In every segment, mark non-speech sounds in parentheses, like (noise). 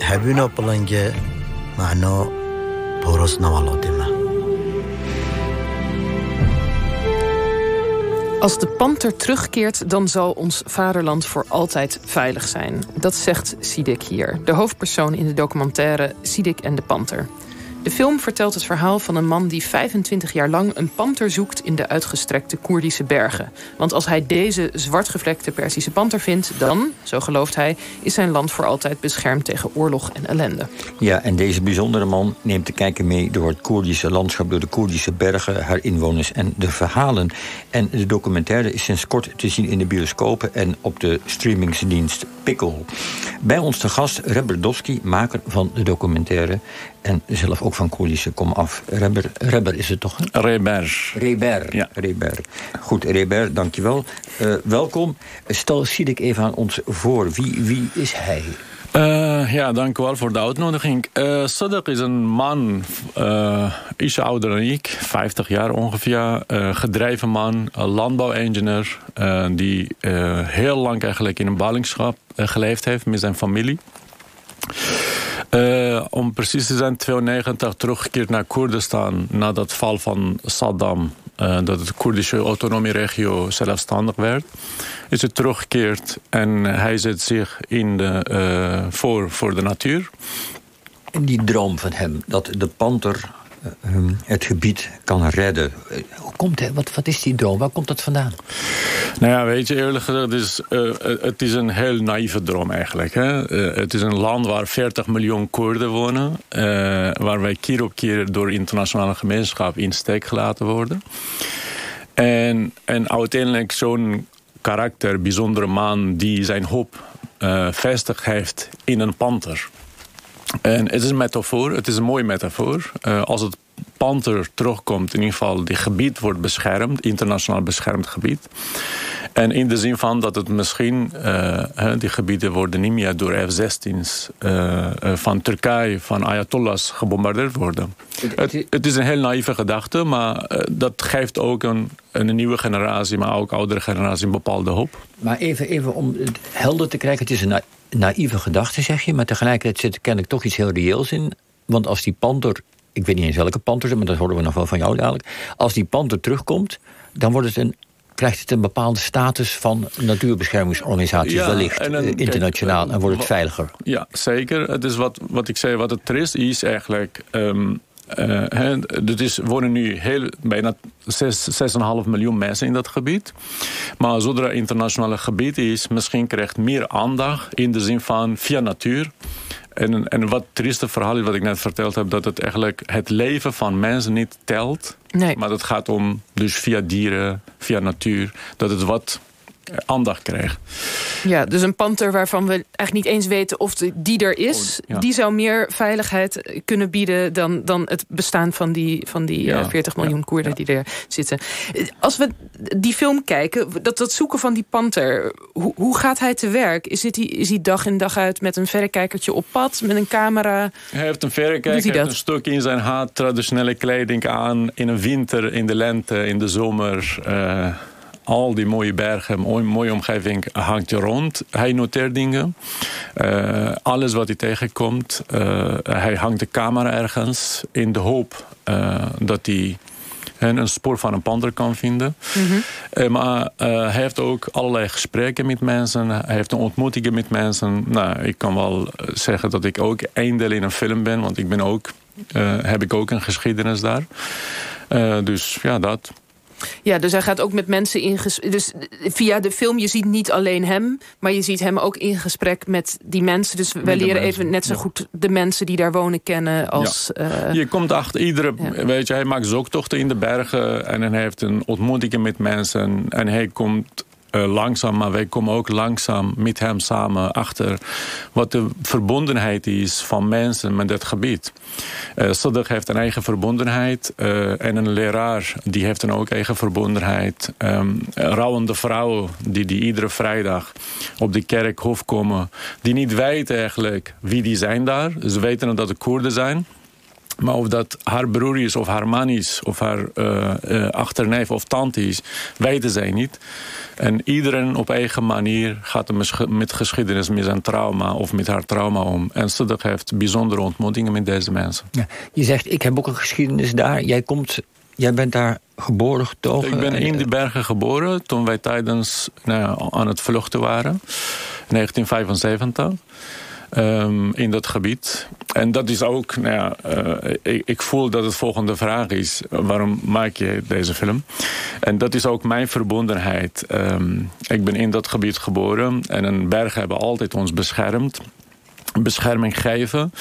هبینا پلنگه معنا پروس نوالاتیمه Als de panter terugkeert, dan zal ons vaderland voor altijd veilig zijn. Dat zegt Sidik hier, de hoofdpersoon in de documentaire Sidik en de panter. De film vertelt het verhaal van een man die 25 jaar lang een panter zoekt in de uitgestrekte Koerdische bergen. Want als hij deze zwartgevlekte Persische panter vindt, dan, zo gelooft hij, is zijn land voor altijd beschermd tegen oorlog en ellende. Ja, en deze bijzondere man neemt de kijker mee door het Koerdische landschap, door de Koerdische bergen, haar inwoners en de verhalen. En de documentaire is sinds kort te zien in de bioscopen en op de streamingsdienst Pickle. Bij ons te gast Reberdowski, maker van de documentaire en zelf ook van Koerdische kom af. Rebber, Rebber is het toch? Reber. Reber. Ja. Reber. Goed, Reber, dankjewel. Uh, welkom. Stel Sidik even aan ons voor. Wie, wie is hij? Uh, ja, dank u wel voor de uitnodiging. Uh, Sadak is een man, uh, iets ouder dan ik, 50 jaar ongeveer. gedreven man, landbouwengineer... die heel lang eigenlijk in een ballingschap geleefd heeft met zijn familie. Uh, om precies te zijn, 92 teruggekeerd naar Koerdistan... na het val van Saddam, uh, dat de Koerdische autonomieregio zelfstandig werd. Is het teruggekeerd en hij zet zich in de, uh, voor, voor de natuur. En die droom van hem, dat de panter het gebied kan redden. Hoe komt het? Wat, wat is die droom? Waar komt dat vandaan? Nou ja, weet je, eerlijk gezegd, het is, uh, het is een heel naïeve droom eigenlijk. Hè? Het is een land waar 40 miljoen Koerden wonen. Uh, waar wij keer op keer door internationale gemeenschap in steek gelaten worden. En, en uiteindelijk zo'n karakter, bijzondere man die zijn hoop vestig heeft in een panter. En het is een metafoor, het is een mooie metafoor. Uh, als het panter terugkomt, in ieder geval, die gebied wordt beschermd, internationaal beschermd gebied. En in de zin van dat het misschien, uh, die gebieden worden niet meer door F-16's uh, van Turkije, van Ayatollahs gebombardeerd worden. Het, het is een heel naïeve gedachte, maar dat geeft ook een, een nieuwe generatie, maar ook oudere generatie een bepaalde hoop. Maar even, even om het helder te krijgen, het is een naïeve gedachte, zeg je, maar tegelijkertijd zit er kennelijk toch iets heel reëels in. Want als die panter, ik weet niet eens welke panter, maar dat horen we nog wel van jou dadelijk. Als die panter terugkomt, dan wordt het een krijgt het een bepaalde status van natuurbeschermingsorganisaties, ja, wellicht en een, internationaal, kijk, en wordt het veiliger. Ja, zeker. Het is wat, wat ik zei, wat het is, is eigenlijk. Um, uh, er is, wonen nu heel, bijna 6,5 miljoen mensen in dat gebied. Maar zodra het internationale gebied is, misschien krijgt meer aandacht in de zin van via natuur. En, en wat trieste verhaal is wat ik net verteld heb... dat het eigenlijk het leven van mensen niet telt. Nee. Maar het gaat om, dus via dieren, via natuur... dat het wat aandacht krijgt. Ja, dus een panter waarvan we eigenlijk niet eens weten of die er is... Oh, ja. die zou meer veiligheid kunnen bieden... dan, dan het bestaan van die, van die Ja. uh, 40 miljoen Ja. Koerden die er zitten. Als we die film kijken, dat, dat zoeken van die panter... Hoe, hoe gaat hij te werk? Is, het, die- is hij dag in dag uit met een verrekijkertje op pad... met een camera? Hij heeft een verrekijker, hij heeft dat? een stuk in zijn haar, traditionele kleding aan. In de winter, in de lente, in de zomer. eh, al die mooie bergen, mooie, mooie omgeving hangt er rond. Hij noteert dingen. Eh, alles wat hij tegenkomt. eh, hij hangt de camera ergens in de hoop eh, dat hij en een spoor van een panter kan vinden. Eh, maar hij heeft ook allerlei gesprekken met mensen. Hij heeft ontmoetingen met mensen. Nou, ik kan wel zeggen dat ik ook deel in een film ben. Want ik ben ook, heb ik ook een geschiedenis daar. Dus ja, dat. Ja, dus hij gaat ook met mensen in gesprek. Dus via de film, je ziet niet alleen hem... maar je ziet hem ook in gesprek met die mensen. Dus wij de leren even net zo ja. goed de mensen die daar wonen kennen... als... eh, Je komt achter iedere, Ja. weet je, hij maakt zoektochten in de bergen en hij heeft een ontmoeting met mensen en hij komt eh, langzaam, maar wij komen ook langzaam met hem samen achter wat de verbondenheid is van mensen met dat gebied. Uh, heeft een eigen verbondenheid eh, en een leraar die heeft een ook eigen verbondenheid. Um, vrouwen die, die iedere vrijdag op de kerkhof komen, die niet weten eigenlijk wie die zijn daar. Ze weten dat het Koerden zijn. Maar of dat haar broer is, of haar man is, of haar uh, uh, achterneef of tante is, weten zij niet. En iedereen op eigen manier gaat met geschiedenis, met zijn trauma of met haar trauma om. En Siddiq heeft bijzondere ontmoetingen met deze mensen. Ja, je zegt, ik heb ook een geschiedenis daar. Jij, komt, jij bent daar geboren, getogen? Ik ben in die bergen geboren toen wij tijdens nou, aan het vluchten waren. 1975. Um, in dat gebied. En dat is ook, nou ja, uh, ik, voel dat het volgende vraag is: waarom maak je deze film? En dat is ook mijn verbondenheid. Um, ik ben in dat gebied geboren en een bergen hebben altijd ons beschermd bescherming geven.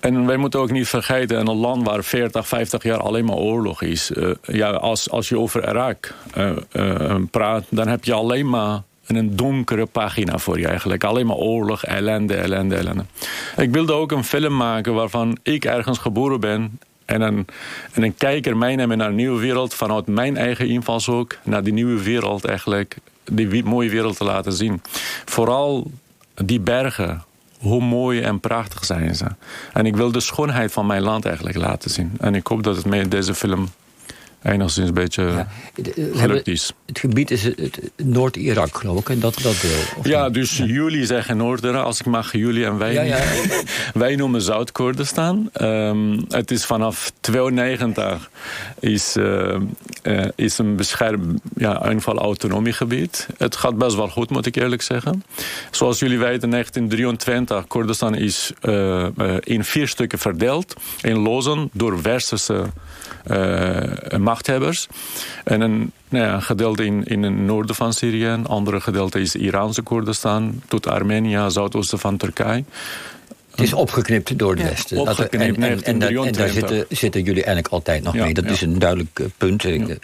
En wij moeten ook niet vergeten, in een land waar 40, 50 jaar alleen maar oorlog is. Uh, ja, als, als je over Irak uh, praat, dan heb je alleen maar een donkere pagina voor je eigenlijk. Alleen maar oorlog, ellende, ellende, ellende. Ik wilde ook een film maken waarvan ik ergens geboren ben... en een, en een kijker meenemen naar een nieuwe wereld... vanuit mijn eigen invalshoek naar die nieuwe wereld eigenlijk... die mooie wereld te laten zien. Vooral die bergen, hoe mooi en prachtig zijn ze. En ik wil de schoonheid van mijn land eigenlijk laten zien. En ik hoop dat het met deze film enigszins een beetje ja. gelukt is. Het gebied is Noord-Irak, geloof ik, en dat, dat deel. Ja, dus jullie zeggen Noorderen, als ik mag, jullie en wij. Ja, (laughs) wij noemen Zuid-Koerdistan. Um, het is vanaf 92 is, uh, uh, is een beschermd ja, aanval autonomiegebied. Het gaat best wel goed, moet ik eerlijk zeggen. Zoals jullie weten, 1923, Koerdistan is uh, in vier stukken verdeeld. In lozen door westerse uh, machthebbers. En een, nou ja, gedeelte in, in het noorden van Syrië. Een andere gedeelte is Iraanse Koerdistan. Tot Armenië, zuidoosten van Turkije. Het is opgeknipt door de Westen. Opgeknipt, en, en, en, en, daar zitten, zitten, jullie eigenlijk altijd nog mee. Dat is een duidelijk uh, punt. Ik,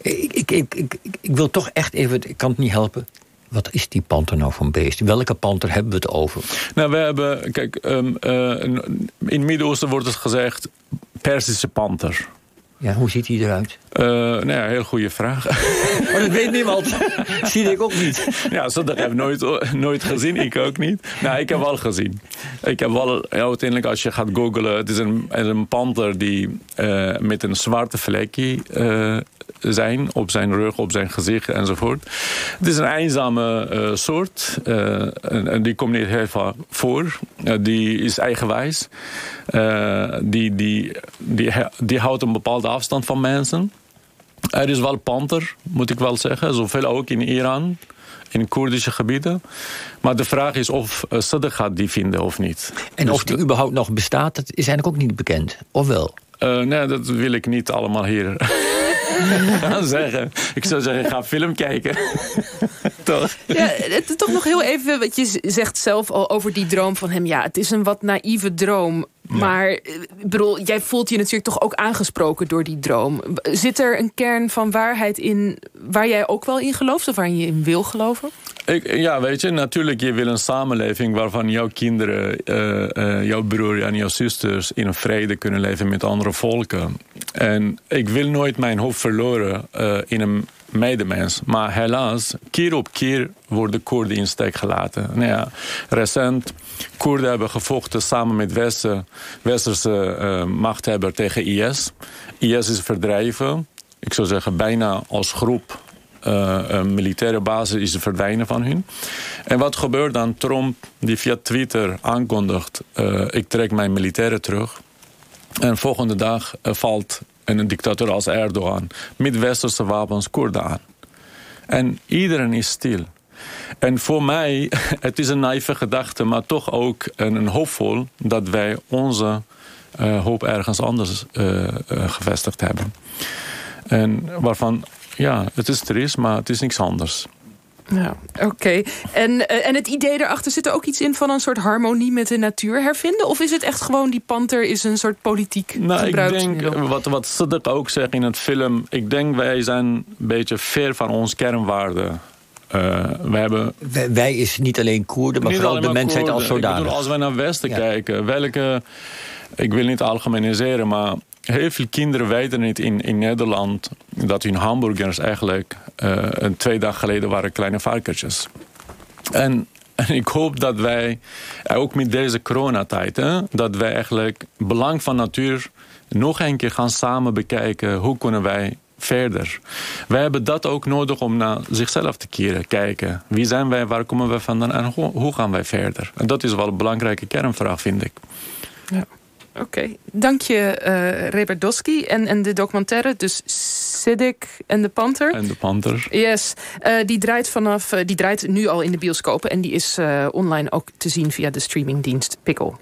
ik, ik, ik, ik, wil toch echt even, ik kan het niet helpen. Wat is die panter nou van beest? Welke panter hebben we het over? Nou, we hebben, kijk, um, uh, in het Midden-Oosten wordt het gezegd Persische panter. Ja, hoe ziet hij eruit? Uh, nou ja, heel goede vraag. (laughs) Maar dat weet niemand. (laughs) Zie ik ook niet. Ja, dat heb ik nooit, nooit gezien. Ik ook niet. Nou, ik heb wel gezien. Ik heb wel, ja, uiteindelijk als je gaat googlen... het is een, een panter die uh, met een zwarte vlekje uh, zijn. Op zijn rug, op zijn gezicht enzovoort. Het is een eenzame uh, soort. en, en, die komt niet heel vaak voor. die is eigenwijs. die, die, die, die houdt een bepaalde afstand van mensen. Er is wel panter, moet ik wel zeggen. Zoveel ook in Iran, in Koerdische gebieden. Maar de vraag is of uh, gaat die vinden of niet. En dus of die überhaupt nog bestaat, dat is eigenlijk ook niet bekend. Of wel? Uh, nee, dat wil ik niet allemaal hier (laughs) (laughs) gaan zeggen. Ik zou zeggen, ga film kijken. (laughs) toch? Ja, het, toch nog heel even, wat je zegt zelf al over die droom van hem. Ja, het is een wat naïeve droom. Maar eh, bedoel, jij voelt je natuurlijk toch ook aangesproken door die droom. Zit er een kern van waarheid in waar jij ook wel in gelooft of waar je in wil geloven? Ik, ja, weet je, natuurlijk, je wil een samenleving waarvan jouw kinderen, uh, uh, jouw broer en jouw zusters in vrede kunnen leven met andere volken. En ik wil nooit mijn hoofd verloren uh, in een medemens. Maar helaas, keer op keer worden Koerden in steek gelaten. Nou ja, recent, Koerden hebben gevochten samen met Westen, Westerse uh, machthebber tegen IS. IS is verdreven. Ik zou zeggen, bijna als groep uh, militaire basis is verdwijnen van hun. En wat gebeurt dan? Trump, die via Twitter aankondigt... Uh, ik trek mijn militairen terug. En volgende dag valt een dictator als Erdogan... met westerse wapens Koerden aan. En iedereen is stil. En voor mij, (laughs) het is een naïeve gedachte... maar toch ook een, hoopvol dat wij onze hoop ergens anders gevestigd hebben. En waarvan ja, het is triest, maar het is niks anders. Ja, oké. En, uh, en het idee daarachter zit er ook iets in van een soort harmonie met de natuur hervinden? Of is het echt gewoon die panter is een soort politiek nou, Ik denk, wat, wat Siddiq ook zegt in het film... ik denk wij zijn een beetje ver van ons kernwaarden. Uh, we hebben... wij, wij, is niet alleen Koerden, maar vooral de mensheid als zodanig. Bedoel, als wij naar Westen kijken, welke... Ik wil niet algemeniseren, maar Heel veel kinderen weten niet in, in Nederland dat hun hamburgers eigenlijk een twee dagen geleden waren kleine varkentjes. En, en ik hoop dat wij ook met deze coronatijd, hè, dat wij eigenlijk belang van natuur nog een keer gaan samen bekijken. Hoe kunnen wij verder. Wij hebben dat ook nodig om naar zichzelf te keren, kijken. Wie zijn wij, waar komen we vandaan en hoe, gaan wij verder? En dat is wel een belangrijke kernvraag, vind ik. Ja. Oké, dank je uh, Reberdowski. En, en de documentaire, dus Siddick en de Panther. En de Panther. Yes, uh, die, draait vanaf, uh, die draait nu al in de bioscopen... en die is online ook te zien via de streamingdienst Pickle.